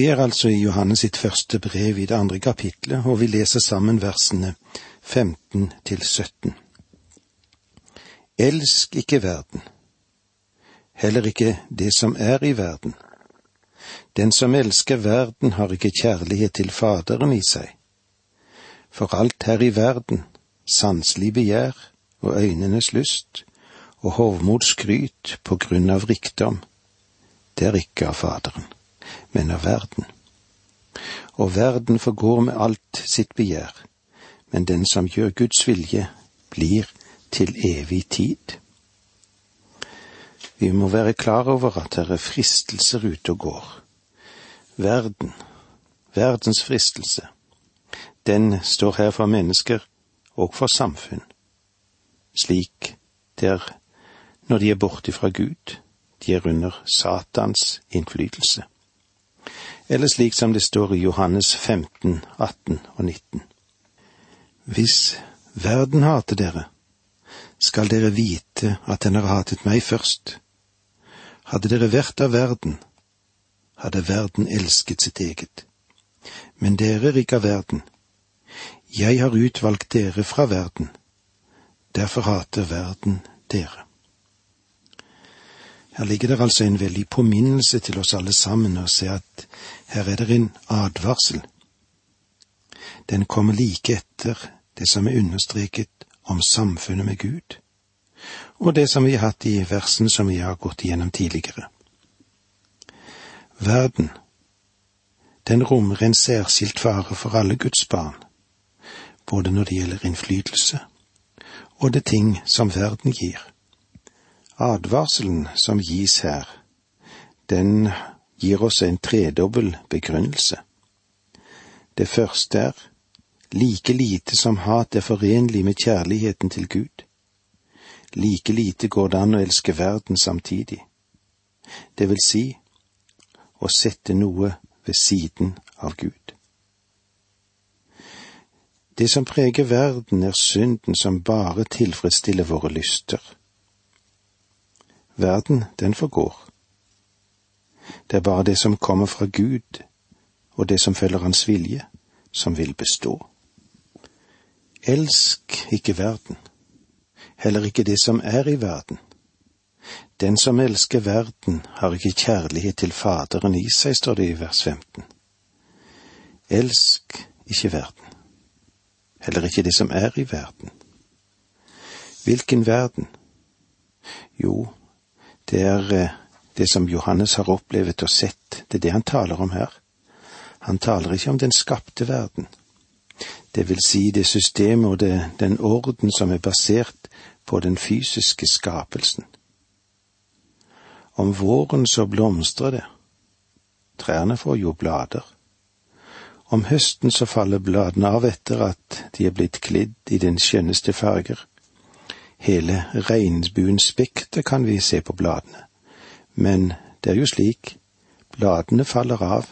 Vi er altså i Johannes sitt første brev i det andre kapitlet, og vi leser sammen versene 15 til 17. Elsk ikke verden, heller ikke det som er i verden. Den som elsker verden, har ikke kjærlighet til Faderen i seg. For alt her i verden, sanselig begjær og øynenes lyst og hovmods skryt på grunn av rikdom, det er ikke av Faderen, men av verden. Og verden forgår med alt sitt begjær, men den som gjør Guds vilje, blir til evig tid. Vi må være klar over at det er fristelser ute og går. Verden, verdens fristelse, den står her for mennesker og for samfunn, slik det er når de er borte fra Gud, de er under Satans innflytelse. Eller slik som det står i Johannes 15, 18 og 19. Hvis verden hater dere, skal dere vite at den har hatet meg først. Hadde dere vært av verden, hadde verden elsket sitt eget. Men dere er ikke av verden. Jeg har utvalgt dere fra verden. Derfor hater verden dere. Her ligger det altså en veldig påminnelse til oss alle sammen å se at her er det en advarsel. Den kommer like etter det som er understreket om samfunnet med Gud, og det som vi har hatt i versen som vi har gått igjennom tidligere. Verden, den rommer en særskilt fare for alle Guds barn, både når det gjelder innflytelse og det ting som verden gir. Advarselen som gis her, den gir oss en tredobbel begrunnelse. Det første er like lite som hat er forenlig med kjærligheten til Gud. Like lite går det an å elske verden samtidig. Det vil si å sette noe ved siden av Gud. Det som preger verden, er synden som bare tilfredsstiller våre lyster. Verden, den forgår. Det er bare det som kommer fra Gud, og det som følger Hans vilje, som vil bestå. Elsk ikke verden, heller ikke det som er i verden. Den som elsker verden, har ikke kjærlighet til Faderen i seg, står det i vers 15. Elsk ikke verden, heller ikke det som er i verden. Hvilken verden? Jo, det er eh, det som Johannes har opplevd og sett, det er det han taler om her. Han taler ikke om den skapte verden, det vil si det systemet og det, den orden som er basert på den fysiske skapelsen. Om våren så blomstrer det, trærne får jo blader. Om høsten så faller bladene av etter at de er blitt klidd i den skjønneste farger, Hele regnbuens spekter kan vi se på bladene, men det er jo slik, bladene faller av,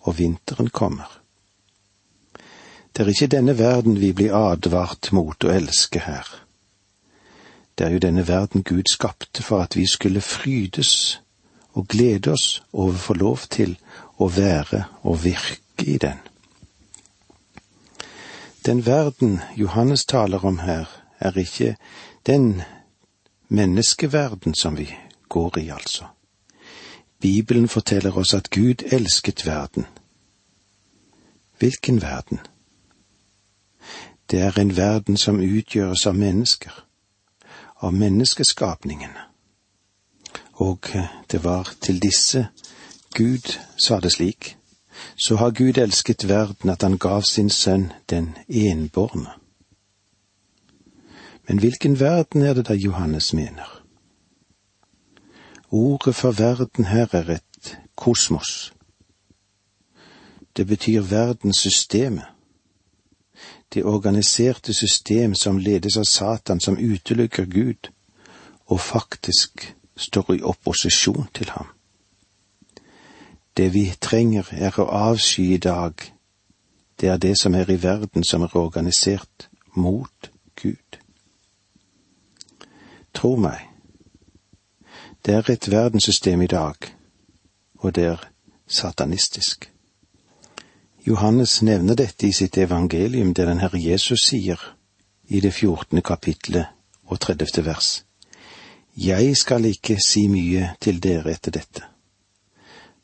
og vinteren kommer. Det er ikke denne verden vi blir advart mot å elske her. Det er jo denne verden Gud skapte for at vi skulle frydes og glede oss over å få lov til å være og virke i den. Den verden Johannes taler om her, er ikke den menneskeverden som vi går i, altså. Bibelen forteller oss at Gud elsket verden. Hvilken verden? Det er en verden som utgjøres av mennesker, av menneskeskapningene. Og det var til disse Gud sa det slik, så har Gud elsket verden at han gav sin sønn den enbårne. Men hvilken verden er det da Johannes mener? Ordet for verden her er et kosmos. Det betyr verdenssystemet. Det organiserte system som ledes av Satan, som utelukker Gud, og faktisk står i opposisjon til ham. Det vi trenger er å avsky i dag, det er det som er i verden som er organisert mot Gud. Tro meg, det er et verdenssystem i dag, og det er satanistisk. Johannes nevner dette i sitt evangelium, der den Herre Jesus sier i det fjortende kapitlet og tredjefte vers. Jeg skal ikke si mye til dere etter dette,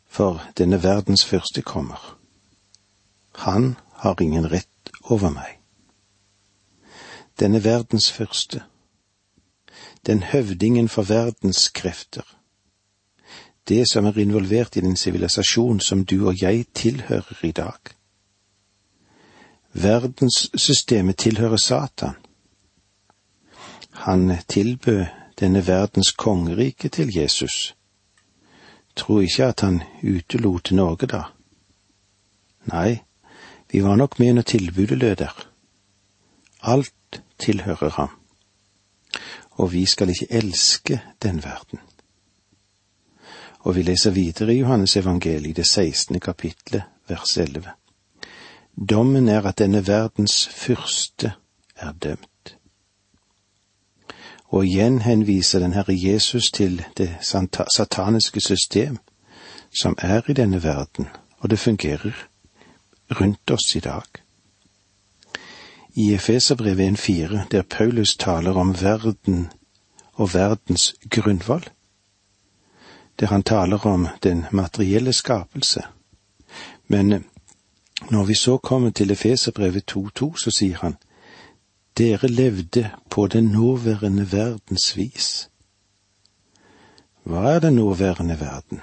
for denne verdens første kommer. Han har ingen rett over meg. Denne verdens første, den høvdingen for verdens krefter, det som er involvert i den sivilisasjon som du og jeg tilhører i dag. Verdenssystemet tilhører Satan. Han tilbød denne verdens kongerike til Jesus. Tro ikke at han utelot Norge da. Nei, vi var nok med når tilbudet lød der. Alt tilhører ham. Og vi skal ikke elske den verden. Og vi leser videre i Johannes evangeliet, det 16. kapitlet, vers 11. Dommen er at denne verdens fyrste er dømt. Og igjen henviser den Herre Jesus til det sataniske system som er i denne verden, og det fungerer rundt oss i dag. I Efeserbrevet 1,4, der Paulus taler om verden og verdens grunnvoll, der han taler om den materielle skapelse. Men når vi så kommer til Efeserbrevet 2,2, så sier han, dere levde på den nåværende verdens vis. Hva er den nåværende verden?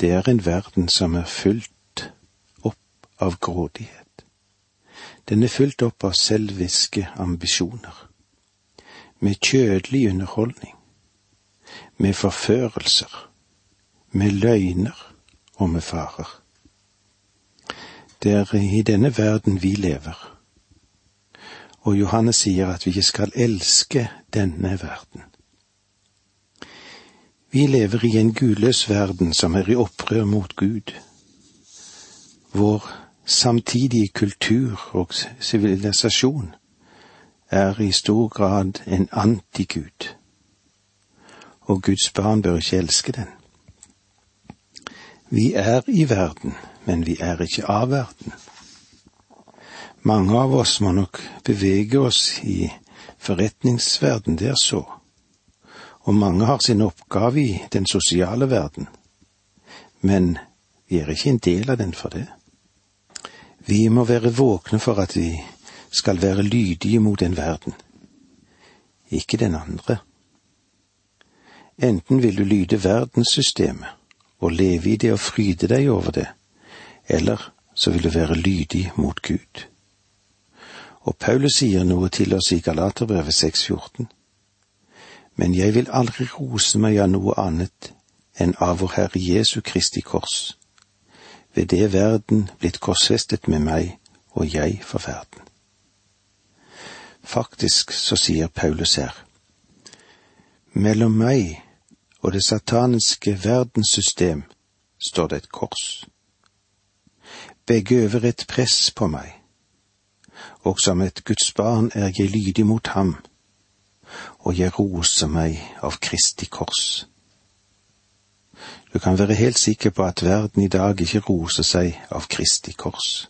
Det er en verden som er fullt av grådighet. Den er fulgt opp av selviske ambisjoner, med kjødelig underholdning, med forførelser, med løgner og med farer. Det er i denne verden vi lever, og Johannes sier at vi ikke skal elske denne verden. Vi lever i en gudløs verden som er i opprør mot Gud. Vår samtidige kultur og sivilisasjon er i stor grad en antigud, og Guds barn bør ikke elske den. Vi er i verden, men vi er ikke av verden. Mange av oss må nok bevege oss i forretningsverden, det er så, og mange har sin oppgave i den sosiale verden, men vi er ikke en del av den for det. Vi må være våkne for at vi skal være lydige mot en verden, ikke den andre. Enten vil du lyde verdenssystemet og leve i det og fryde deg over det, eller så vil du være lydig mot Gud. Og Paulus sier noe til oss i Galaterbrevet 6,14. Men jeg vil aldri rose meg av noe annet enn av vår Herre Jesu Kristi kors ved det verden blitt korsfestet med meg og jeg for verden. Faktisk så sier Paulus her, mellom meg og det sataniske verdenssystem står det et kors. Begge øver et press på meg, og som et Guds barn er jeg lydig mot ham, og jeg roser meg av Kristi kors. Du kan være helt sikker på at verden i dag ikke roser seg av Kristi kors.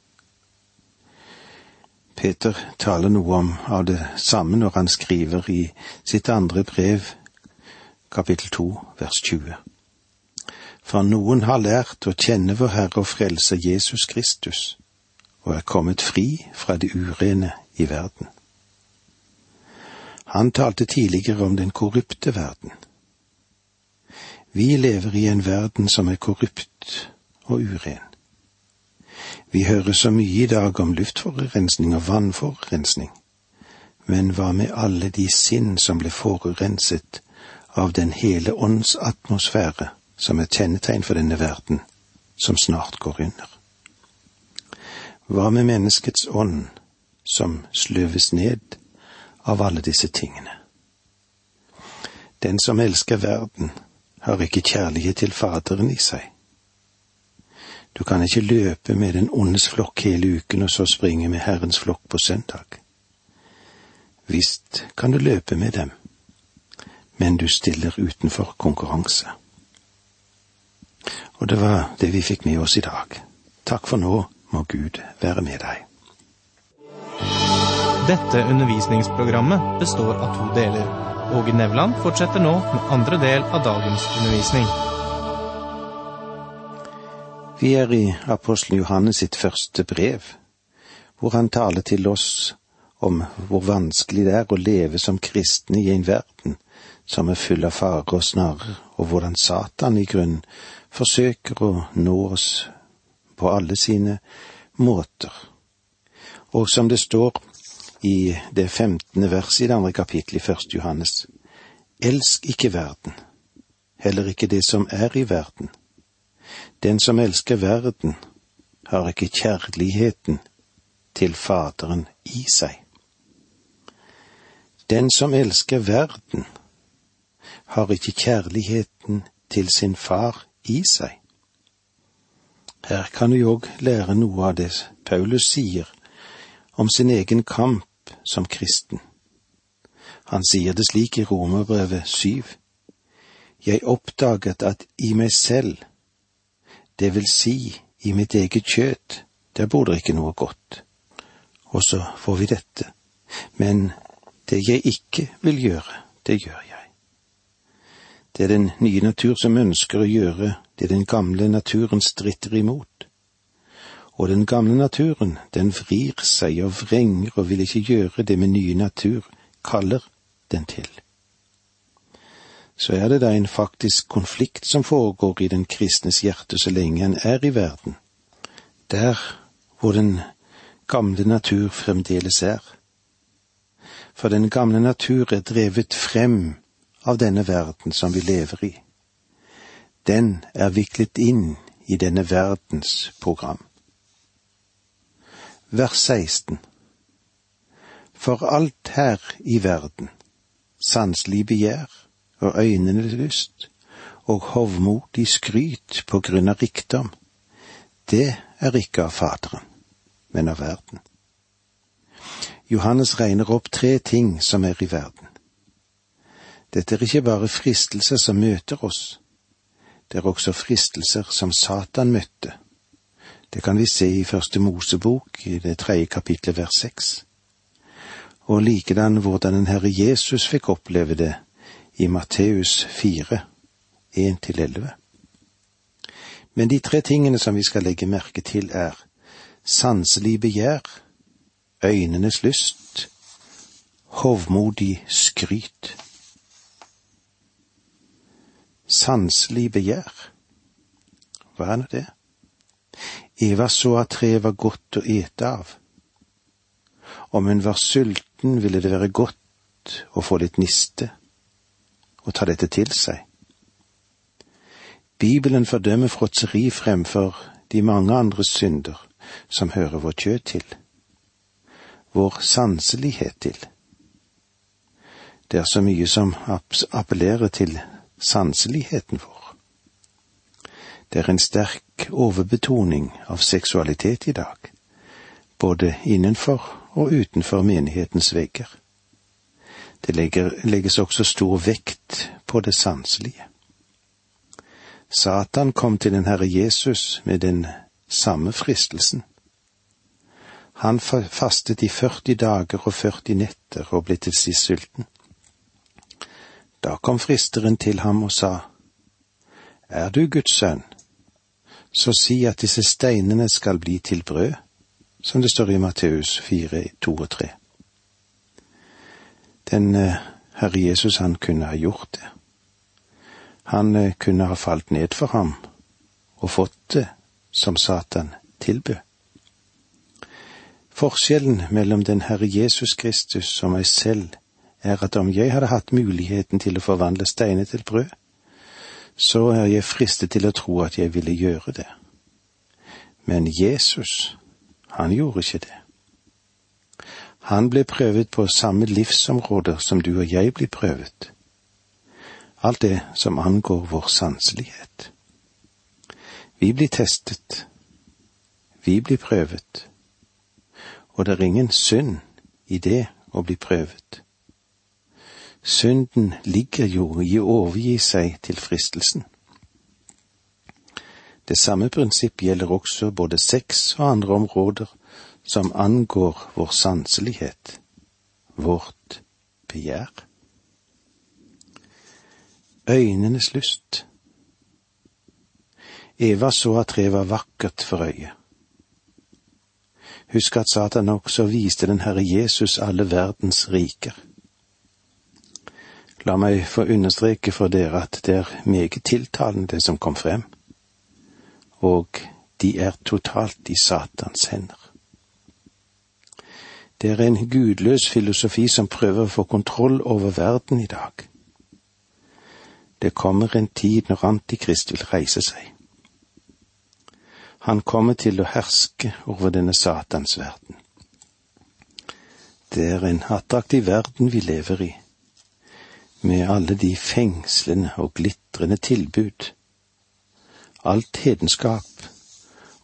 Peter taler noe om av det samme når han skriver i sitt andre brev, kapittel to, vers 20. For noen har lært å kjenne vår Herre og Frelser Jesus Kristus, og er kommet fri fra det urene i verden. Han talte tidligere om den korrupte verden vi lever i en verden som er korrupt og uren. Vi hører så mye i dag om luftforurensning og vannforurensning, men hva med alle de sinn som ble forurenset av den hele ånds atmosfære som er kjennetegn for denne verden, som snart går under? Hva med menneskets ånd, som sløves ned av alle disse tingene? Den som elsker verden, har ikke kjærlighet til Faderen i seg. Du kan ikke løpe med den ondes flokk hele uken og så springe med Herrens flokk på søndag. Visst kan du løpe med dem, men du stiller utenfor konkurranse. Og det var det vi fikk med oss i dag. Takk for nå, må Gud være med deg. Dette undervisningsprogrammet består av to deler. Åge Nevland fortsetter nå med andre del av dagens undervisning. Vi er i apostelen Johannes sitt første brev, hvor han taler til oss om hvor vanskelig det er å leve som kristne i en verden som er full av farer og snarrer, og hvordan Satan i grunnen forsøker å nå oss på alle sine måter. Og som det står i det femtende verset i det andre kapittelet i første Johannes, elsk ikke verden, heller ikke det som er i verden. Den som elsker verden, har ikke kjærligheten til Faderen i seg. Den som elsker verden, har ikke kjærligheten til sin far i seg. Her kan vi òg lære noe av det Paulus sier om sin egen kamp som kristen. Han sier det slik i Romerbrevet syv. Jeg oppdaget at i meg selv, det vil si i mitt eget kjøtt, der bor det ikke noe godt. Og så får vi dette. Men det jeg ikke vil gjøre, det gjør jeg. Det er den nye natur som ønsker å gjøre det den gamle naturen stritter imot og den gamle naturen, den vrir seg og vrenger og vil ikke gjøre det med nye natur kaller den til. Så er det da en faktisk konflikt som foregår i den kristnes hjerte så lenge en er i verden, der hvor den gamle natur fremdeles er. For den gamle natur er drevet frem av denne verden som vi lever i. Den er viklet inn i denne verdens program vers 16. For alt her i verden, sanselig begjær og øynene lyst og hovmodig skryt på grunn av rikdom, det er ikke av Faderen, men av verden. Johannes regner opp tre ting som er i verden. Dette er ikke bare fristelser som møter oss, det er også fristelser som Satan møtte det kan vi se i Første Mosebok, i det tredje kapitlet vers seks. Og likedan hvordan den Herre Jesus fikk oppleve det i Matteus fire, én til elleve. Men de tre tingene som vi skal legge merke til, er sanselig begjær, øynenes lyst, hovmodig skryt. Sanselig begjær. Hva er nå det? Eva så at treet var godt å ete av. Om hun var sulten, ville det være godt å få litt niste og ta dette til seg. Bibelen fordømmer fråtseri fremfor de mange andre synder som hører vår kjød til, vår sanselighet til. Det er så mye som appellerer til sanseligheten vår. Det er en sterk overbetoning av seksualitet i dag, både innenfor og utenfor menighetens vegger. Det legges også stor vekt på det sanselige. Satan kom til den Herre Jesus med den samme fristelsen. Han fastet i 40 dager og 40 netter og ble til sist sulten. Da kom fristeren til ham og sa, Er du Guds sønn, så si at disse steinene skal bli til brød, som det står i Matteus 4, 2 og 3. Den eh, Herre Jesus, han kunne ha gjort det. Han eh, kunne ha falt ned for ham og fått det som Satan tilbød. Forskjellen mellom den Herre Jesus Kristus og meg selv er at om jeg hadde hatt muligheten til å forvandle steiner til brød, så er jeg fristet til å tro at jeg ville gjøre det. Men Jesus, han gjorde ikke det. Han ble prøvet på samme livsområder som du og jeg blir prøvet. Alt det som angår vår sanselighet. Vi blir testet. Vi blir prøvet. Og det er ingen synd i det å bli prøvet. Synden ligger jo i å overgi seg til fristelsen. Det samme prinsipp gjelder også både sex og andre områder som angår vår sanselighet, vårt begjær. Øynenes lyst. Eva så at treet var vakkert for øyet. Husk at Satan også viste den Herre Jesus alle verdens riker. La meg få understreke for dere at det er meget tiltalende det som kom frem, og de er totalt i Satans hender. Det er en gudløs filosofi som prøver å få kontroll over verden i dag. Det kommer en tid når Antikrist vil reise seg. Han kommer til å herske over denne Satans verden. Det er en attraktiv verden vi lever i, med alle de fengslende og glitrende tilbud, alt hedenskap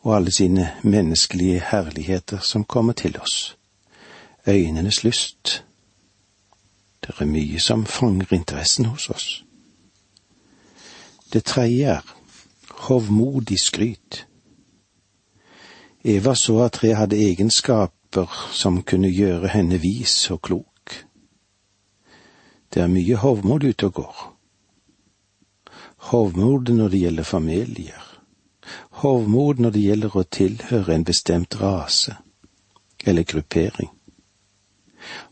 og alle sine menneskelige herligheter som kommer til oss, øynenes lyst. Det er mye som fanger interessen hos oss. Det tredje er hovmodig skryt. Eva så at tre hadde egenskaper som kunne gjøre henne vis og klok. Det er mye hovmod ute og går. Hovmod når det gjelder familier. Hovmod når det gjelder å tilhøre en bestemt rase eller gruppering.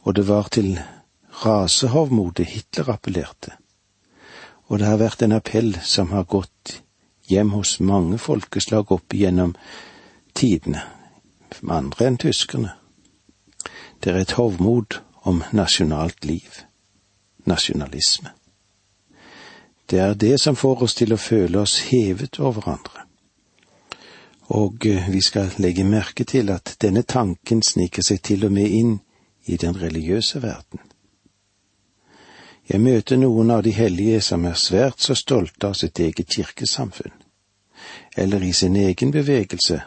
Og det var til rasehovmodet Hitler appellerte. Og det har vært en appell som har gått hjem hos mange folkeslag opp igjennom tidene, andre enn tyskerne. Det er et hovmod om nasjonalt liv nasjonalisme. Det er det som får oss til å føle oss hevet over andre. Og eh, vi skal legge merke til at denne tanken sniker seg til og med inn i den religiøse verden. Jeg møter noen av de hellige som er svært så stolte av sitt eget kirkesamfunn, eller i sin egen bevegelse,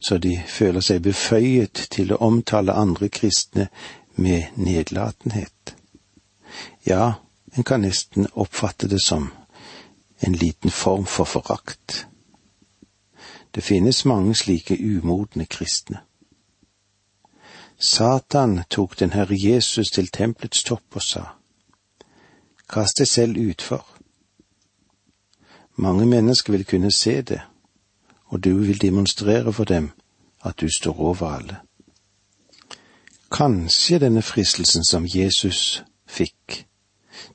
så de føler seg beføyet til å omtale andre kristne med nedlatenhet. Ja, en kan nesten oppfatte det som en liten form for forakt. Det finnes mange slike umodne kristne. Satan tok den Herre Jesus til tempelets topp og sa, Kast deg selv utfor. Mange mennesker vil kunne se det, og du vil demonstrere for dem at du står over alle. Kanskje denne fristelsen som Jesus fikk,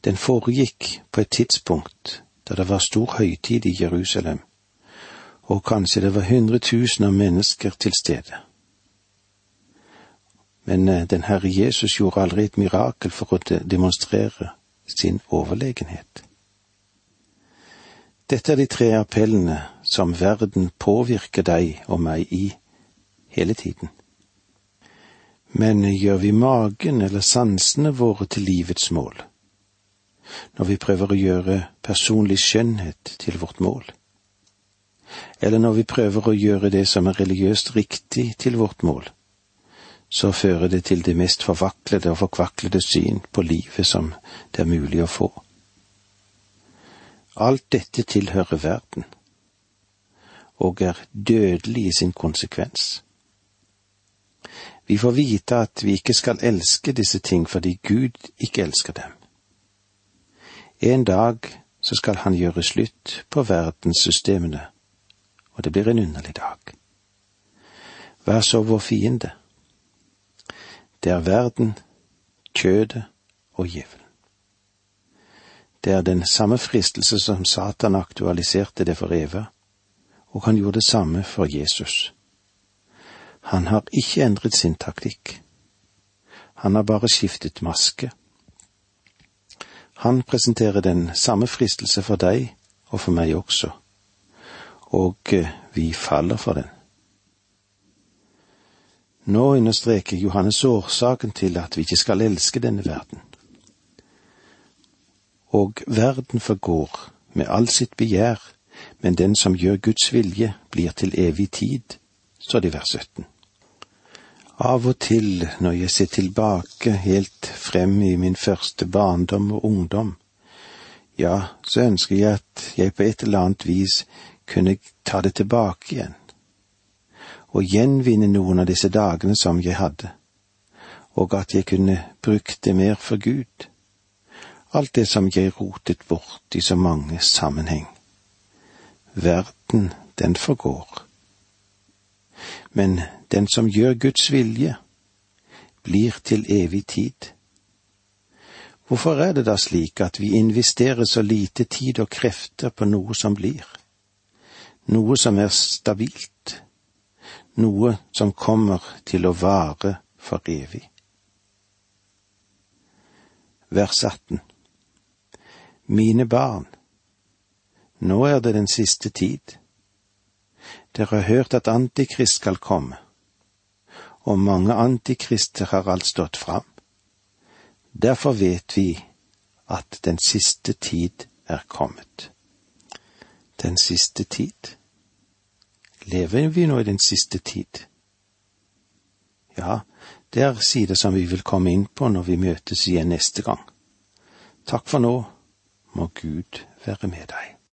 den foregikk på et tidspunkt da det var stor høytid i Jerusalem, og kanskje det var hundretusener av mennesker til stede. Men eh, den Herre Jesus gjorde aldri et mirakel for å demonstrere sin overlegenhet. Dette er de tre appellene som verden påvirker deg og meg i hele tiden. Men gjør vi magen eller sansene våre til livets mål? Når vi prøver å gjøre personlig skjønnhet til vårt mål? Eller når vi prøver å gjøre det som er religiøst riktig til vårt mål, så fører det til det mest forvaklede og forkvaklede syn på livet som det er mulig å få. Alt dette tilhører verden, og er dødelig i sin konsekvens. Vi får vite at vi ikke skal elske disse ting fordi Gud ikke elsker dem. En dag så skal han gjøre slutt på verdenssystemene, og det blir en underlig dag. Er så vår fiende? Det er verden, kjødet og djevelen. Det er den samme fristelse som Satan aktualiserte det for Eva, og han gjorde det samme for Jesus. Han har ikke endret sin taktikk. Han har bare skiftet maske. Han presenterer den samme fristelse for deg og for meg også, og eh, vi faller for den. Nå understreker Johannes årsaken til at vi ikke skal elske denne verden. Og verden forgår med all sitt begjær, men den som gjør Guds vilje, blir til evig tid, står det i vers 17. Av og til, når jeg ser tilbake helt frem i min første barndom og ungdom, ja, så ønsker jeg at jeg på et eller annet vis kunne ta det tilbake igjen, og gjenvinne noen av disse dagene som jeg hadde, og at jeg kunne brukt det mer for Gud, alt det som jeg rotet bort i så mange sammenheng. Verden, den forgår. Men den som gjør Guds vilje, blir til evig tid. Hvorfor er det da slik at vi investerer så lite tid og krefter på noe som blir? Noe som er stabilt, noe som kommer til å vare for evig. Vers 18 Mine barn, nå er det den siste tid. Dere har hørt at Antikrist skal komme, og mange antikrister har alt stått fram. Derfor vet vi at den siste tid er kommet. Den siste tid? Lever vi nå i den siste tid? Ja, det er sider som vi vil komme inn på når vi møtes igjen neste gang. Takk for nå, må Gud være med deg.